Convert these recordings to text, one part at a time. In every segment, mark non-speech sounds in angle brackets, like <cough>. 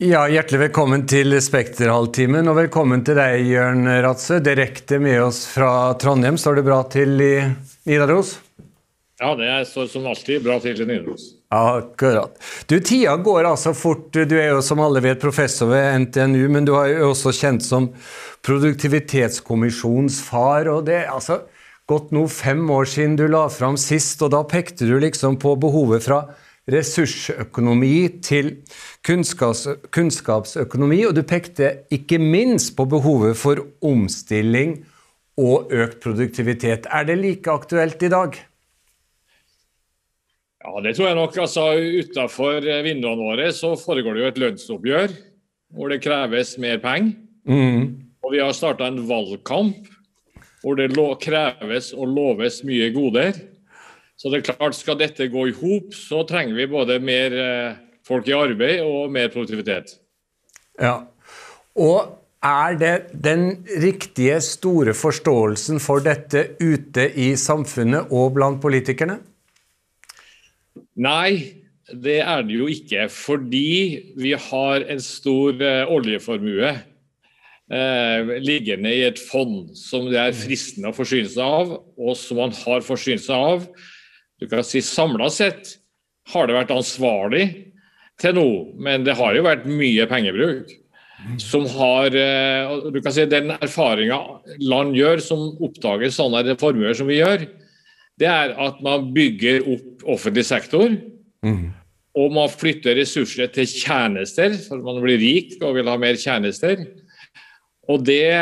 Ja, Hjertelig velkommen til Spekterhalvtimen, og velkommen til deg, Jørn Ratse. Direkte med oss fra Trondheim. Står det bra til i Nidaros? Ja, det står som alltid bra til i Nidaros. Akkurat. Du, Tida går altså fort. Du er jo som alle vet professor ved NTNU, men du er jo også kjent som produktivitetskommisjonens far. og det er altså gått nå fem år siden du la fram sist, og da pekte du liksom på behovet fra ressursøkonomi til kunnskaps, kunnskapsøkonomi, og du pekte ikke minst på behovet for omstilling og økt produktivitet. Er det like aktuelt i dag? Ja, det tror jeg nok. altså Utafor vinduene våre så foregår det jo et lønnsoppgjør hvor det kreves mer penger. Mm. Og vi har starta en valgkamp hvor det kreves og loves mye goder. Så det er klart, skal dette gå i hop, så trenger vi både mer eh, folk i arbeid og mer produktivitet. Ja, og er det den riktige store forståelsen for dette ute i samfunnet og blant politikerne? Nei, det er det jo ikke. Fordi vi har en stor uh, oljeformue eh, liggende i et fond som det er fristende å forsyne seg av, og som man har forsynt seg av du kan si Samla sett har det vært ansvarlig til nå, men det har jo vært mye pengebruk. Som har eh, du kan si Den erfaringa land gjør som oppdager sånne formuer som vi gjør, det er at man bygger opp offentlig sektor. Mm. Og man flytter ressurser til tjenester, for man blir rik og vil ha mer tjenester. Og det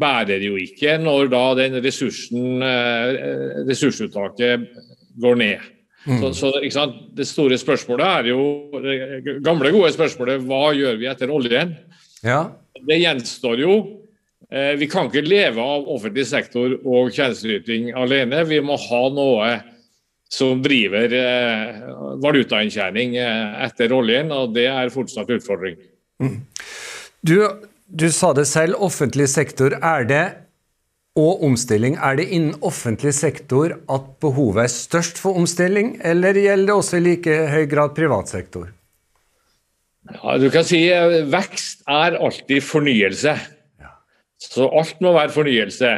bærer jo ikke når da den ressursen, eh, ressursuttaket går ned. Mm. Så, så Det store spørsmålet er jo gamle, gode spørsmålet hva gjør vi etter oljen? Ja. Det gjenstår jo. Eh, vi kan ikke leve av offentlig sektor og tjenesteyting alene. Vi må ha noe som driver eh, valutainntjening eh, etter oljen, og det er fortsatt utfordring. Mm. Du, du sa det selv, offentlig sektor. Er det og omstilling. Er det innen offentlig sektor at behovet er størst for omstilling, eller gjelder det også i like høy grad privat sektor? Ja, du kan si eh, Vekst er alltid fornyelse. Så alt må være fornyelse.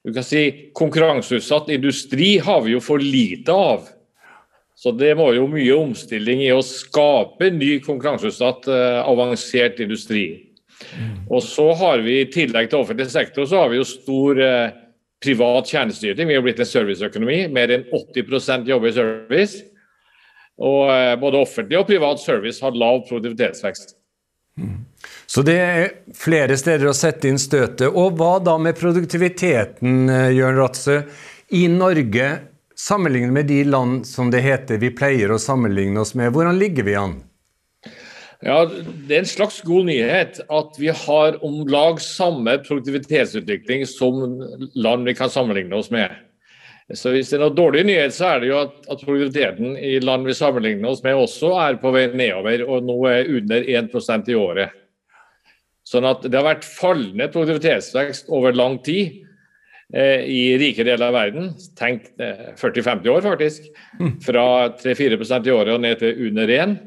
Du kan si Konkurranseutsatt industri har vi jo for lite av. Så det må jo mye omstilling i å skape ny konkurranseutsatt, uh, avansert industri. Og så har vi I tillegg til offentlig sektor så har vi jo stor eh, privat tjenesteyting. Vi har blitt en serviceøkonomi. Mer enn 80% jobber i service. Og eh, både offentlig og privat service har lav produktivitetsvekst. Så det er flere steder å sette inn støtet. Og hva da med produktiviteten, eh, Jørn Ratse? I Norge, sammenlignet med de land som det heter vi pleier å sammenligne oss med, hvordan ligger vi an? Ja, Det er en slags god nyhet at vi har om lag samme produktivitetsutvikling som land vi kan sammenligne oss med. Så Hvis det er noe dårlig nyhet, så er det jo at, at produktiviteten i land vi sammenligner oss med, også er på vei nedover, og nå er under 1% i året. Sånn at Det har vært fallende produktivitetsvekst over lang tid eh, i rike deler av verden. Tenk eh, 40-50 år, faktisk. Mm. Fra 3-4% i året og ned til under 1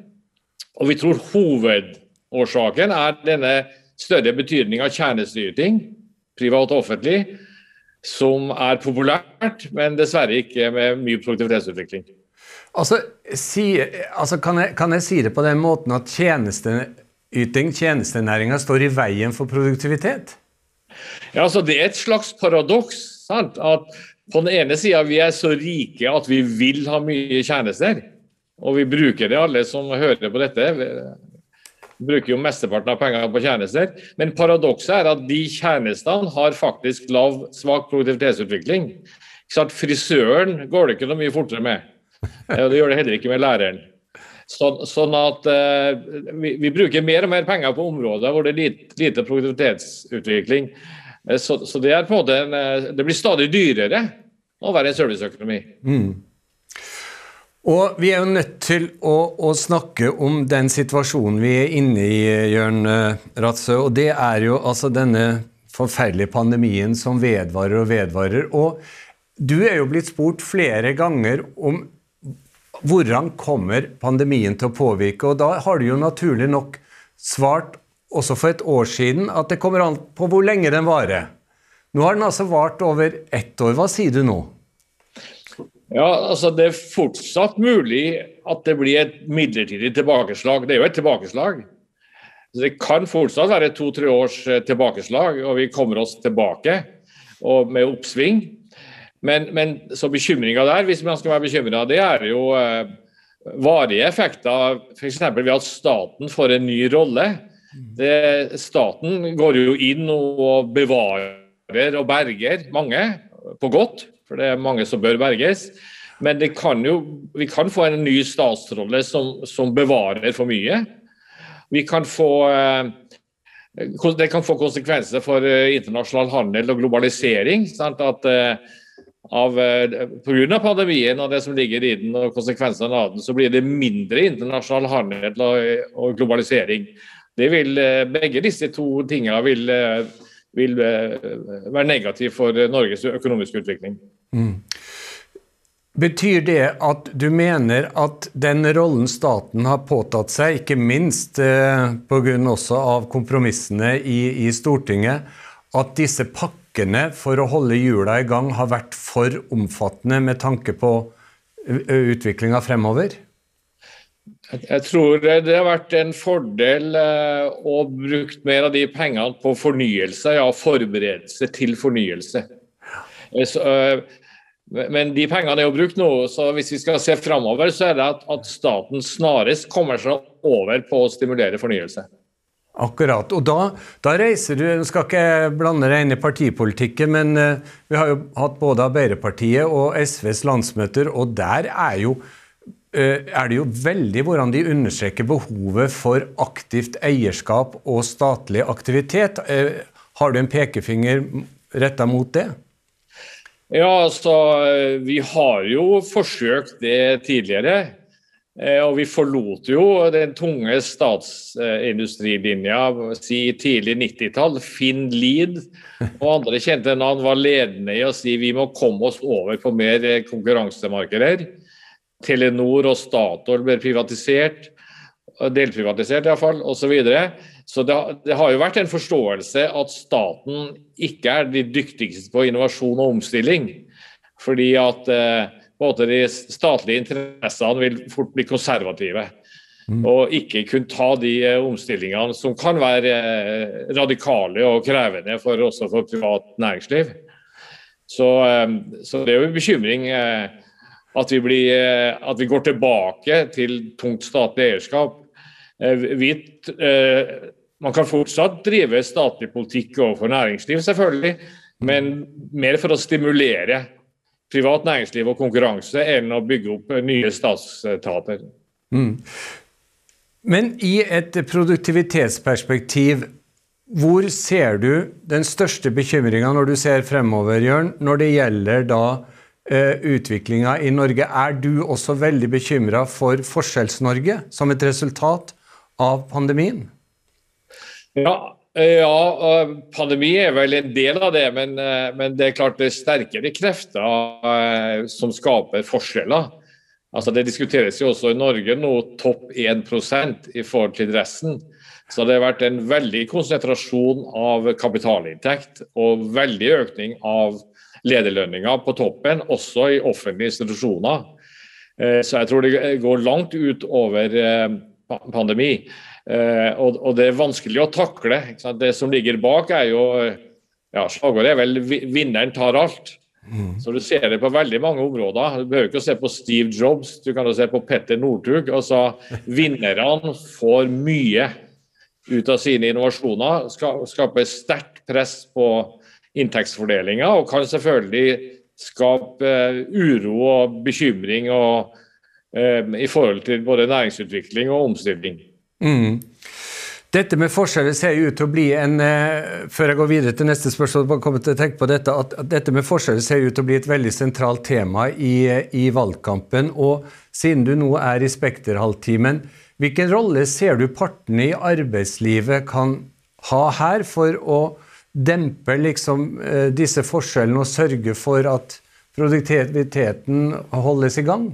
og vi tror hovedårsaken er denne større betydning av tjenesteyting, privat og offentlig, som er populært, men dessverre ikke med mye produktivitetsutvikling. Altså, si, altså kan, jeg, kan, jeg, si det på den måten at tjenesteyting, tjenestenæringa, står i veien for produktivitet? Ja, altså Det er et slags paradoks. Sant? At på den ene sida vi er så rike at vi vil ha mye tjenester. Og vi bruker det, alle som hører på dette. Vi bruker jo mesteparten av pengene på tjenester. Men paradokset er at de tjenestene har faktisk lav, svak produktivitetsutvikling. Frisøren går det ikke noe mye fortere med. Og det gjør det heller ikke med læreren. Så, sånn at uh, vi, vi, bruker mer og mer penger på områder hvor det er lite, lite produktivitetsutvikling. Uh, så, så, det en en, uh, det blir stadig dyrere å være en serviceøkonomi. Mm. Og vi er jo nødt til å, å, snakke om den situasjonen vi er inne i, Jørn eh, Ratsø. Og det er jo altså denne forferdelige pandemien som vedvarer og vedvarer. Og du er jo blitt spurt flere ganger om hvordan kommer pandemien til å påvirke. Og da har du jo naturlig nok svart også for et år siden at det kommer an på hvor lenge den varer. Nå har den altså vart over ett år. Hva sier du nå? Ja, altså Det er fortsatt mulig at det blir et midlertidig tilbakeslag. Det er jo et tilbakeslag. Så Det kan fortsatt være to-tre års eh, tilbakeslag, og vi kommer oss tilbake med oppsving. Men, men så bekymringa der, hvis man skal være bekymra, det er jo eh, varige effekter. F.eks. ved at staten får en ny rolle. Det, staten går jo inn og bevarer og berger mange, på godt for det er mange som bør berges. Men kan jo, vi kan få en ny statsrolle som, som bevarer for mye. Vi kan få eh, det kan få konsekvenser for eh, internasjonal handel og globalisering. Sant? At eh, av, pandemien og det som ligger i den, og konsekvensene av den, så blir det mindre internasjonal handel og, og globalisering. Det vil, begge disse to tingene vil vil eh, være negativ for Norges økonomiske utvikling. Mm. Betyr det at du mener at den rollen staten har påtatt seg, ikke minst eh, pga. av kompromissene i, i, Stortinget, at disse pakkene for å holde hjula i gang har vært for omfattende med tanke på utviklinga fremover? Jeg tror det har vært en fordel eh, å bruke mer av de pengene på fornyelse, ja, forberedelse til fornyelse. Eh, eh, men de pengene er jo brukt nå, så hvis vi skal se framover, så er det at, at, staten snarest kommer seg over på å stimulere fornyelse. Akkurat. Og da, da reiser du Nå skal ikke blande deg inn i partipolitikken, men vi har jo hatt både Arbeiderpartiet og SVs landsmøter, og der er jo er det jo veldig hvordan de understreker behovet for aktivt eierskap og statlig aktivitet. Eh, har du en pekefinger retta mot det? Ja, altså Vi har jo forsøkt det tidligere. Eh, og vi forlot jo den tunge statsindustrilinja si tidlig 90-tall. Finn Lied og andre kjente navn var ledende i å si vi må komme oss over på mer konkurransemarkeder. Telenor og Statoil ble privatisert, delprivatisert iallfall, osv. Så, så det, det, har jo vært en forståelse at staten ikke er de dyktigste på innovasjon og omstilling. Fordi at eh, de statlige interessene vil fort bli konservative. Mm. Og ikke kunne ta de eh, omstillingene som kan være eh, radikale og krevende for, også for privat næringsliv. Så, eh, så det er jo en bekymring. Eh, at vi, blir, eh, at vi, går tilbake til tungt statlig eierskap. Eh, vi, eh, man kan fortsatt drive statlig politikk overfor næringsliv, selvfølgelig, men mer for å stimulere privat næringsliv og konkurranse enn å bygge opp nye statsetater. Mm. Men i et produktivitetsperspektiv, hvor ser du den største bekymringa når du ser fremover, Jørn, når det gjelder da utviklinga i Norge. Er du også veldig bekymra for Forskjells-Norge som et resultat av pandemien? Ja, eh, ja, pandemi er vel en del av det, men, eh, men det er klart det er sterkere krefter som skaper forskjeller. Altså Det diskuteres jo også i Norge nå topp 1 i forhold til resten. Så det har vært en veldig konsentrasjon av kapitalinntekt og veldig økning av lederlønninger på toppen, også i offentlige institusjoner. Eh, så jeg tror det går langt ut over eh, pandemi. Eh, og det er vanskelig å takle. Det som ligger bak, er jo ja, Slagordet er vel 'vinneren tar alt'. Mm. Så Du ser det på veldig mange områder. Du behøver ikke å se på Steve Jobs, du kan jo se på Petter Northug. Altså, vinnerne får mye ut av sine innovasjoner. Skaper sterkt press på inntektsfordelinga, og kan selvfølgelig skape eh, uro og bekymring og, um, i forhold til både næringsutvikling og omstilling. Mm. Dette med forskjeller ser ut til å bli en uh, Før jeg går videre til neste spørsmål, bare til å tenke på dette, at dette med forskjeller ser ut til å bli et veldig sentralt tema i, i valgkampen. Og siden du nå er i Spekterhalvtimen, hvilken rolle ser du partene i arbeidslivet kan ha her for å dempe liksom eh, disse forskjellene og sørge for at produktiviteten holdes i gang?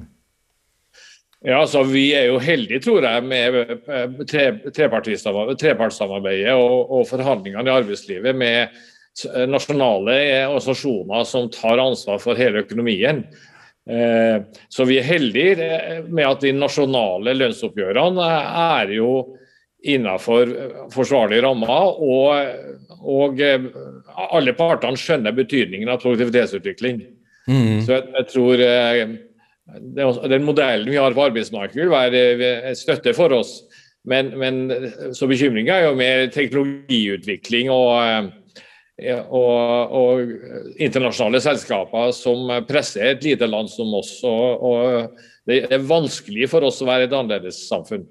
Ja, altså Vi er jo heldige, tror jeg, med tre, trepartssamarbeidet og, og forhandlingene i arbeidslivet med nasjonale organisasjoner som tar ansvar for hele økonomien. Eh, så vi er heldige med at de nasjonale lønnsoppgjørene er jo innenfor forsvarlige rammer, og, og eh, alle partene skjønner betydningen av produktivitetsutvikling. Mm. Så jeg, jeg tror eh, den modellen vi har på arbeidsmarkedet vil være en støtte for oss. Men, men så bekymringa er jo mer teknologiutvikling og og, og, internasjonale selskaper som presser et lite land som oss. Og, og det er vanskelig for oss å være et annerledessamfunn.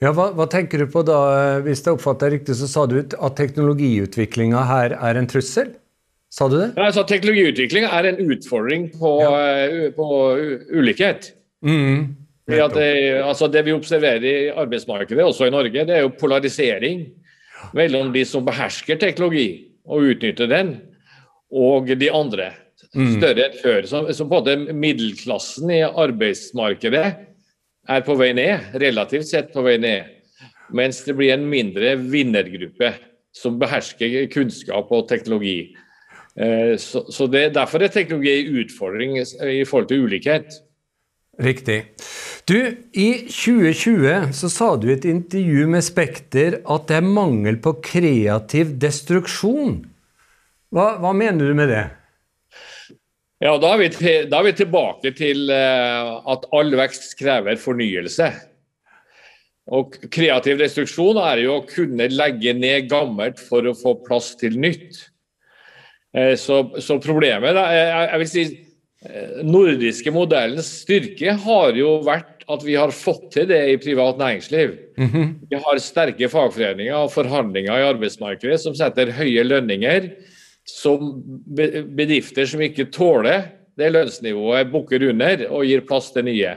Ja, hva, hva, tenker du på da? Hvis jeg oppfatter riktig, så sa du at teknologiutviklinga her er en trussel? Sa du det? Ja, altså, teknologiutvikling er en utfordring på, ja. uh, på ulikhet. Mm, det, altså, det vi observerer i arbeidsmarkedet, også i Norge, det er jo polarisering mellom de som behersker teknologi og utnytter den, og de andre. Mm. Større enn før. Så, så både middelklassen i arbeidsmarkedet er på vei ned, relativt sett på vei ned. Mens det blir en mindre vinnergruppe som behersker kunnskap og teknologi. Eh, så, så det, Derfor er teknologi en utfordring i forhold til ulikhet. Riktig. Du, I 2020 så sa du i et intervju med Spekter at det er mangel på kreativ destruksjon. Hva, hva mener du med det? Ja, Da er vi, til, da er vi tilbake til uh, at all vekst krever fornyelse. Og Kreativ restriksjon er jo å kunne legge ned gammelt for å få plass til nytt. Uh, så, så, problemet da, jeg, vil si Eh, nordiske modellens styrke har jo vært at vi har fått til det i privat næringsliv. Mm -hmm. Vi har sterke fagforeninger og forhandlinger i arbeidsmarkedet som setter høye lønninger, som bedrifter som ikke tåler det lønnsnivået, bukker under og gir plass til nye.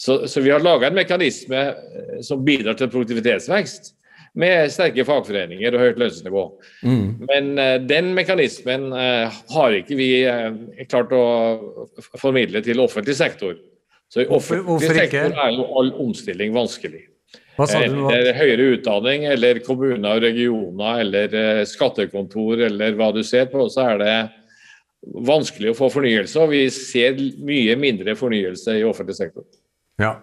Så, så vi har laga en mekanisme eh, som bidrar til produktivitetsvekst med sterke fagforeninger og høyt lønnsnivå. Mm. Men uh, den mekanismen uh, har ikke vi uh, klart å formidle til offentlig sektor. Så i offentlig sektor er jo all omstilling vanskelig. Eller høyere utdanning, eller kommuner og regioner, eller skattekontor, eller hva du ser på, så er det vanskelig å få fornyelse. Og vi ser mye mindre fornyelse i offentlig sektor. Ja,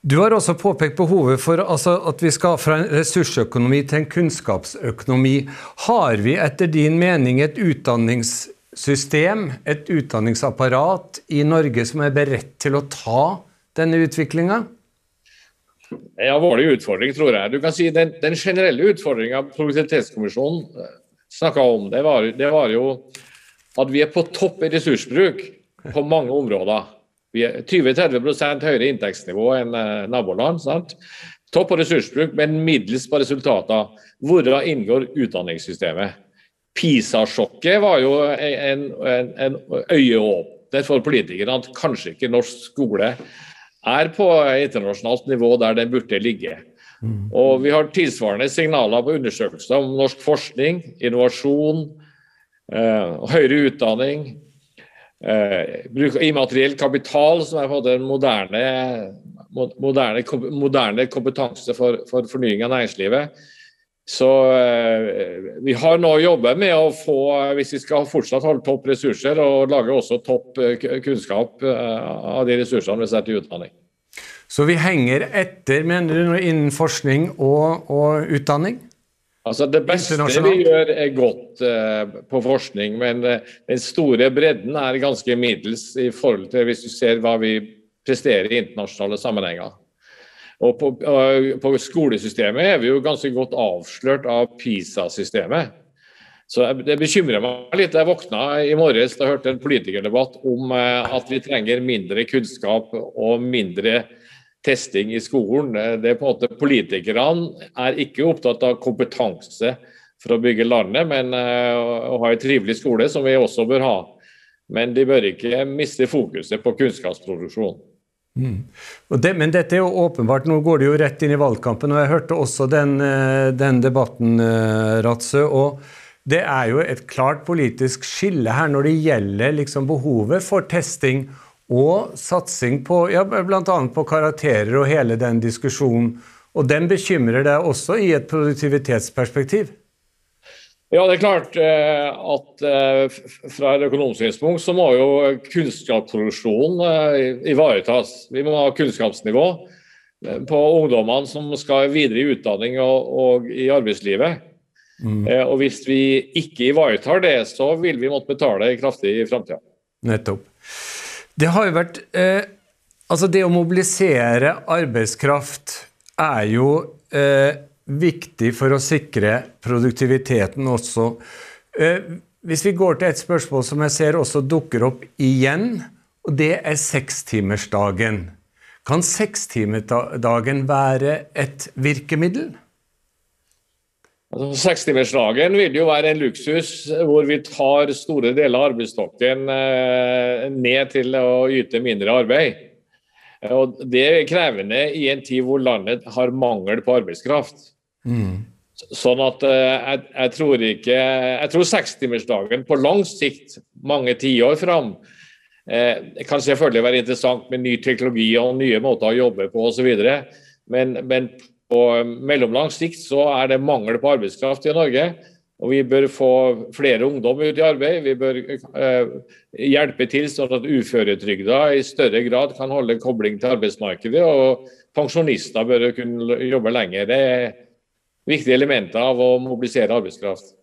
du har også påpekt behovet for altså, at vi skal fra en ressursøkonomi til en kunnskapsøkonomi. Har vi etter din mening et utdanningssystem, et utdanningsapparat i Norge som er beredt til å ta denne utviklinga? En alvorlig utfordring, tror jeg. Du kan si Den, den generelle utfordringa Produktivitetskommisjonen eh, snakka om, det var, det var jo at vi er på topp i ressursbruk på mange områder. Vi er 20-30 høyere inntektsnivå enn eh, naboland. sant? Topp på ressursbruk, men middels på resultater. Hvorav inngår utdanningssystemet. PISA-sjokket var jo en, en, en øyeåpner for politikerne at kanskje ikke norsk skole er på internasjonalt nivå der den burde ligge. Og Vi har tilsvarende signaler på undersøkelser om norsk forskning, innovasjon, eh, høyere utdanning, Eh, bruk av immateriell kapital, som er på en moderne, moderne, moderne kompetanse for, for, fornying av næringslivet. Så eh, vi har nå jobbet med å få, hvis vi skal fortsatt holde topp ressurser, og lage også topp eh, kunnskap av de ressursene vi setter i utdanning. Så vi henger etter, mener du, innen forskning og, og utdanning? Altså Det beste vi gjør er godt uh, på forskning, men uh, den store bredden er ganske middels i forhold til hvis du ser hva vi presterer i internasjonale sammenhenger. Og på, uh, på skolesystemet er vi jo ganske godt avslørt av PISA-systemet. Så Det bekymrer meg litt. Jeg våkna i morges da jeg hørte en politikerdebatt om at vi trenger mindre kunnskap og mindre testing i skolen. Det er på en måte Politikerne er ikke opptatt av kompetanse for å bygge landet, men eh, å ha en trivelig skole, som vi også bør ha. Men de bør ikke miste fokuset på kunnskapsproduksjon. Mm. Det, men dette er jo åpenbart, nå går det jo rett inn i valgkampen, og jeg hørte også den, eh, den debatten, eh, Ratsø. og det er jo et klart politisk skille her når det gjelder liksom behovet for testing og satsing på ja, bl.a. på karakterer og hele den diskusjonen. Og den bekymrer deg også i et produktivitetsperspektiv? Ja, det er klart eh, at eh, fra et økonomisk synspunkt så må jo kunnskapsproduksjonen eh, ivaretas. Vi må ha kunnskapsnivå på ungdommene som skal videre i utdanning og, og i arbeidslivet. Mm. Og hvis vi ikke ivaretar det, så vil vi måtte betale kraftig i framtida. Nettopp. Det har jo vært eh, Altså, det å mobilisere arbeidskraft er jo eh, viktig for å sikre produktiviteten også. Eh, hvis vi går til et spørsmål som jeg ser også dukker opp igjen, og det er sekstimersdagen. Kan sekstimersdagen være et virkemiddel? Altså, Sekstimersdagen vil jo være en luksus hvor vi tar store deler av arbeidsstokken eh, ned til å yte mindre arbeid. Og Det er krevende i en tid hvor landet har mangel på arbeidskraft. Mm. Sånn at eh, jeg, jeg, tror ikke Jeg tror sekstimersdagen på lang sikt, mange tiår fram, eh, kan selvfølgelig være interessant med ny teknologi og nye måter å jobbe på osv. Men, men på mellomlang sikt så er det mangel på arbeidskraft i Norge. Og Vi bør få flere ungdom ut i arbeid. Vi bør eh, hjelpe til sånn at uføretrygda i større grad kan holde kobling til arbeidsmarkedet. Og pensjonister bør kunne jobbe lenger. Det er viktige elementer av å mobilisere arbeidskraft.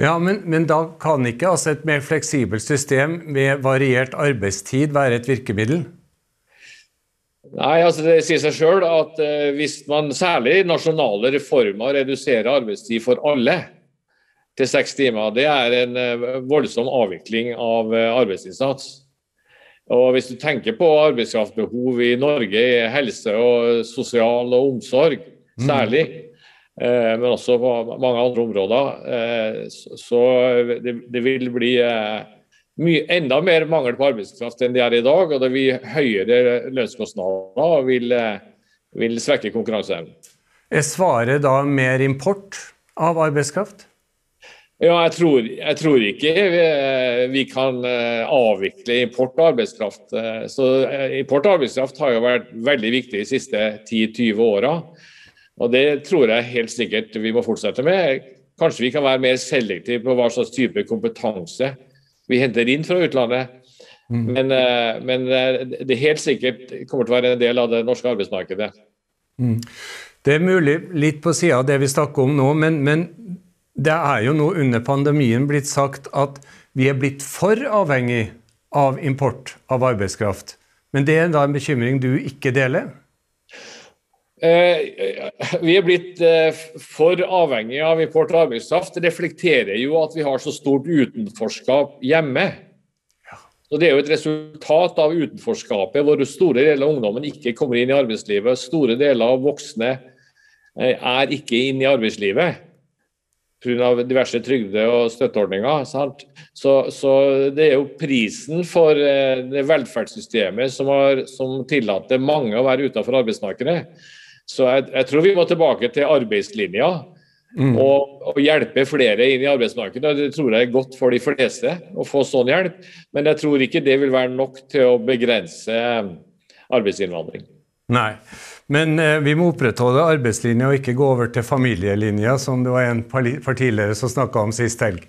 Ja, men, men da kan ikke altså et mer fleksibelt system med variert arbeidstid være et virkemiddel? Nei, altså Det sier seg sjøl at eh, hvis man særlig nasjonale reformer reduserer arbeidstid for alle, til seks timer, det er en eh, voldsom avvikling av eh, arbeidsinnsats. Og Hvis du tenker på arbeidskraftbehov i Norge i helse og sosial og omsorg mm. særlig, mm. Men også på mange andre områder, så det, vil bli mye, enda mer mangel på arbeidskraft enn det er i dag. Og det vil høyere lønnskostnader og vil, vil svekke konkurranseevnen. Er svaret da mer import av arbeidskraft? Ja, jeg tror, jeg tror ikke vi, vi, kan eh, avvikle import av arbeidskraft. Eh, så eh, Import av arbeidskraft har jo vært veldig viktig de siste 10-20 åra. Og det tror jeg helt sikkert vi må fortsette med. Kanskje vi kan være mer selektive på hva slags type kompetanse vi henter inn fra utlandet. Mm. Men, men, det helt sikkert kommer til å være en del av det norske arbeidsmarkedet. Mm. Det er mulig litt på sida av det vi snakker om nå, men, men det er jo nå under pandemien blitt sagt at vi er blitt for avhengig av import av arbeidskraft. Men det er da en bekymring du ikke deler? Eh, vi er blitt eh, for avhengig av import av arbeidskraft. Det reflekterer jo at vi har så stort utenforskap hjemme. Så Det er jo et resultat av utenforskapet hvor store deler av ungdommen ikke kommer inn i arbeidslivet. Store deler av voksne eh, er ikke inne i arbeidslivet pga. diverse trygde- og støtteordninger. Så, så, det er jo prisen for det velferdssystemet som, har, som tillater mange å være utenfor arbeidsmarkedet. Så jeg, jeg, tror vi må tilbake til arbeidslinja. Mm. Og, og, hjelpe flere inn i arbeidsmarkedet. Det tror jeg er godt for de fleste å få sånn hjelp. Men jeg tror ikke det vil være nok til å begrense arbeidsinnvandring. Nei. Men eh, vi må opprettholde arbeidslinja og ikke gå over til familielinja, som det var en partileder som snakka om sist helg.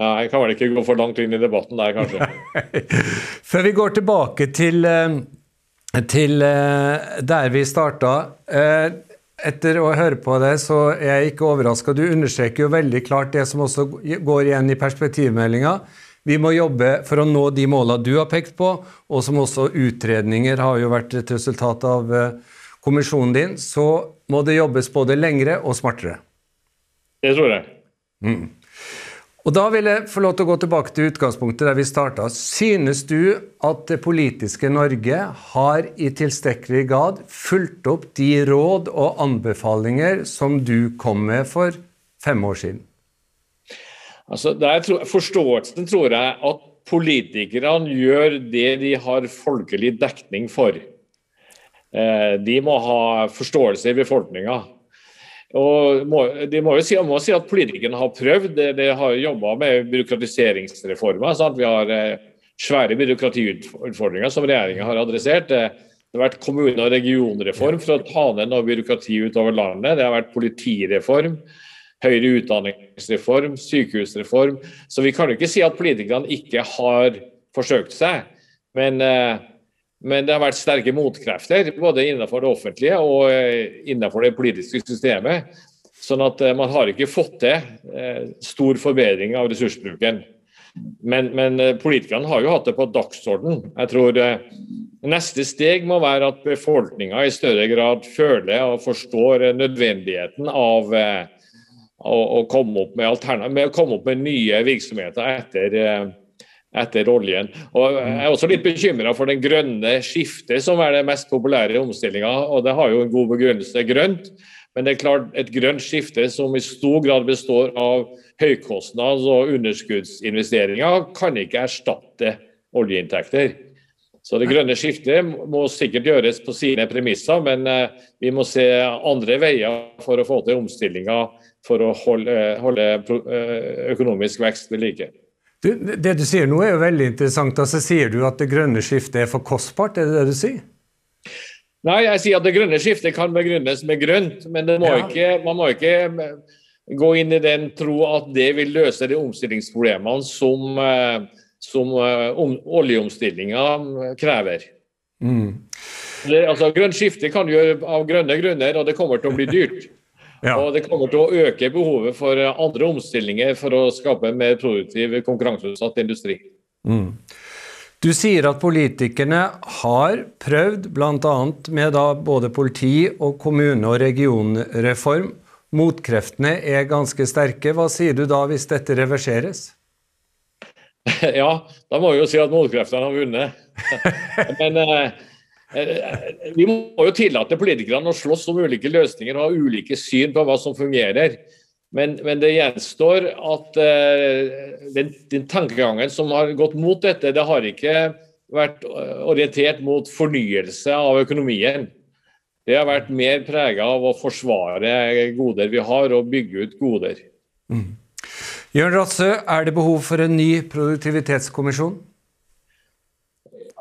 Ja, jeg kan vel ikke gå for langt inn i debatten der, kanskje. <laughs> Før vi går tilbake til, eh, til eh, der vi starta. Eh, etter å høre på det, så er jeg ikke overraska. Du understreker jo veldig klart det som også går igjen i perspektivmeldinga. Vi må jobbe for å nå de måla du har pekt på, og som også utredninger har jo vært et resultat av kommisjonen din, så må det jobbes både lengre og smartere. Det tror jeg. Mm. Og Da vil jeg få lov til å gå tilbake til utgangspunktet der vi starta. Synes du at det politiske Norge har i tilstrekkelig grad fulgt opp de råd og anbefalinger som du kom med for fem år siden? Altså, tror, forståelsen tror jeg at politikerne gjør det de har folkelig dekning for. Eh, de må ha forståelse i befolkninga. Og må, de må jo si, må si at politikerne har prøvd. De, har jobba med byråkratiseringsreformer. Sant? Vi har eh, svære byråkratiutfordringer som regjeringa har adressert. Det har vært kommune- og regionreform for å ta ned noe byråkrati utover landet. Det har vært politireform, høyere utdanningsreform, sykehusreform. Så vi kan jo ikke si at politikerne ikke har forsøkt seg. Men, eh, men det har vært sterke motkrefter, både innenfor det offentlige og eh, innenfor det politiske systemet. Sånn at eh, man har ikke fått til stor forbedring av ressursbruken. Men, men politikerne har jo hatt det på dagsorden. Jeg tror neste steg må være at befolkninga i større grad føler og forstår nødvendigheten av å, å komme, opp med med komme opp med nye virksomheter etter etter oljen. Og Jeg er også litt bekymra for den grønne skiftet, som er det mest populære omstillinga. Og det har jo en god begrunnelse grønt, men det er klart et grønt skifte som i stor grad består av høykostnads- og underskuddsinvesteringer, kan ikke erstatte oljeinntekter. Så Det grønne skiftet må sikkert gjøres på sine premisser, men eh, vi må se andre veier for å få til omstillinga for å holde, holde eh, økonomisk vekst ved like. Du, det du sier nå er jo veldig interessant. altså Sier du at det grønne skiftet er for kostbart? Er det det du sier? Nei, jeg sier at det grønne skiftet kan begrunnes med grønt, men må ja. ikke, man må ikke eh, gå inn i den tro at det vil løse de omstillingsproblemene som, eh, som um, oljeomstillinga krever. Mm. Det, altså, grønt skifte kan gjøre av grønne grunner, og det kommer til å bli dyrt. <laughs> Ja. Og det kommer til å øke behovet for andre omstillinger for å skape en mer produktiv, konkurranseutsatt industri. Mm. Du sier at politikerne har prøvd, bl.a. med både politi- og kommune- og regionreform. Motkreftene er ganske sterke. Hva sier du da hvis dette reverseres? <laughs> Ja, da må vi jo si at motkreftene har vunnet. <laughs> Men eh, Eh, vi må jo tillate politikerne å slåss om ulike løsninger og ha ulike syn på hva som fungerer. Men, men det gjenstår at uh, den, den, tankegangen som har gått mot dette, det har ikke vært eh, orientert mot fornyelse av økonomien. Det har vært mer prega av å forsvare goder vi har, og bygge ut goder. Mm. Jørn Ratsø, er det behov for en ny produktivitetskommisjon?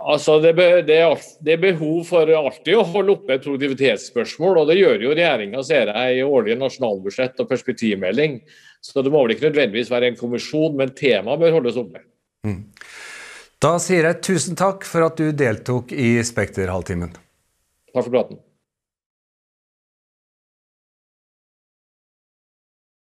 Altså, det, det, det, er behov for alltid å holde oppe et produktivitetsspørsmål, og det gjør jo regjeringa, i årlige nasjonalbudsjett og perspektivmelding. Så det må vel ikke nødvendigvis være en kommisjon, men temaet bør holdes oppe. Mm. Da sier jeg tusen takk for at du deltok i Spekterhalvtimen. Takk for praten.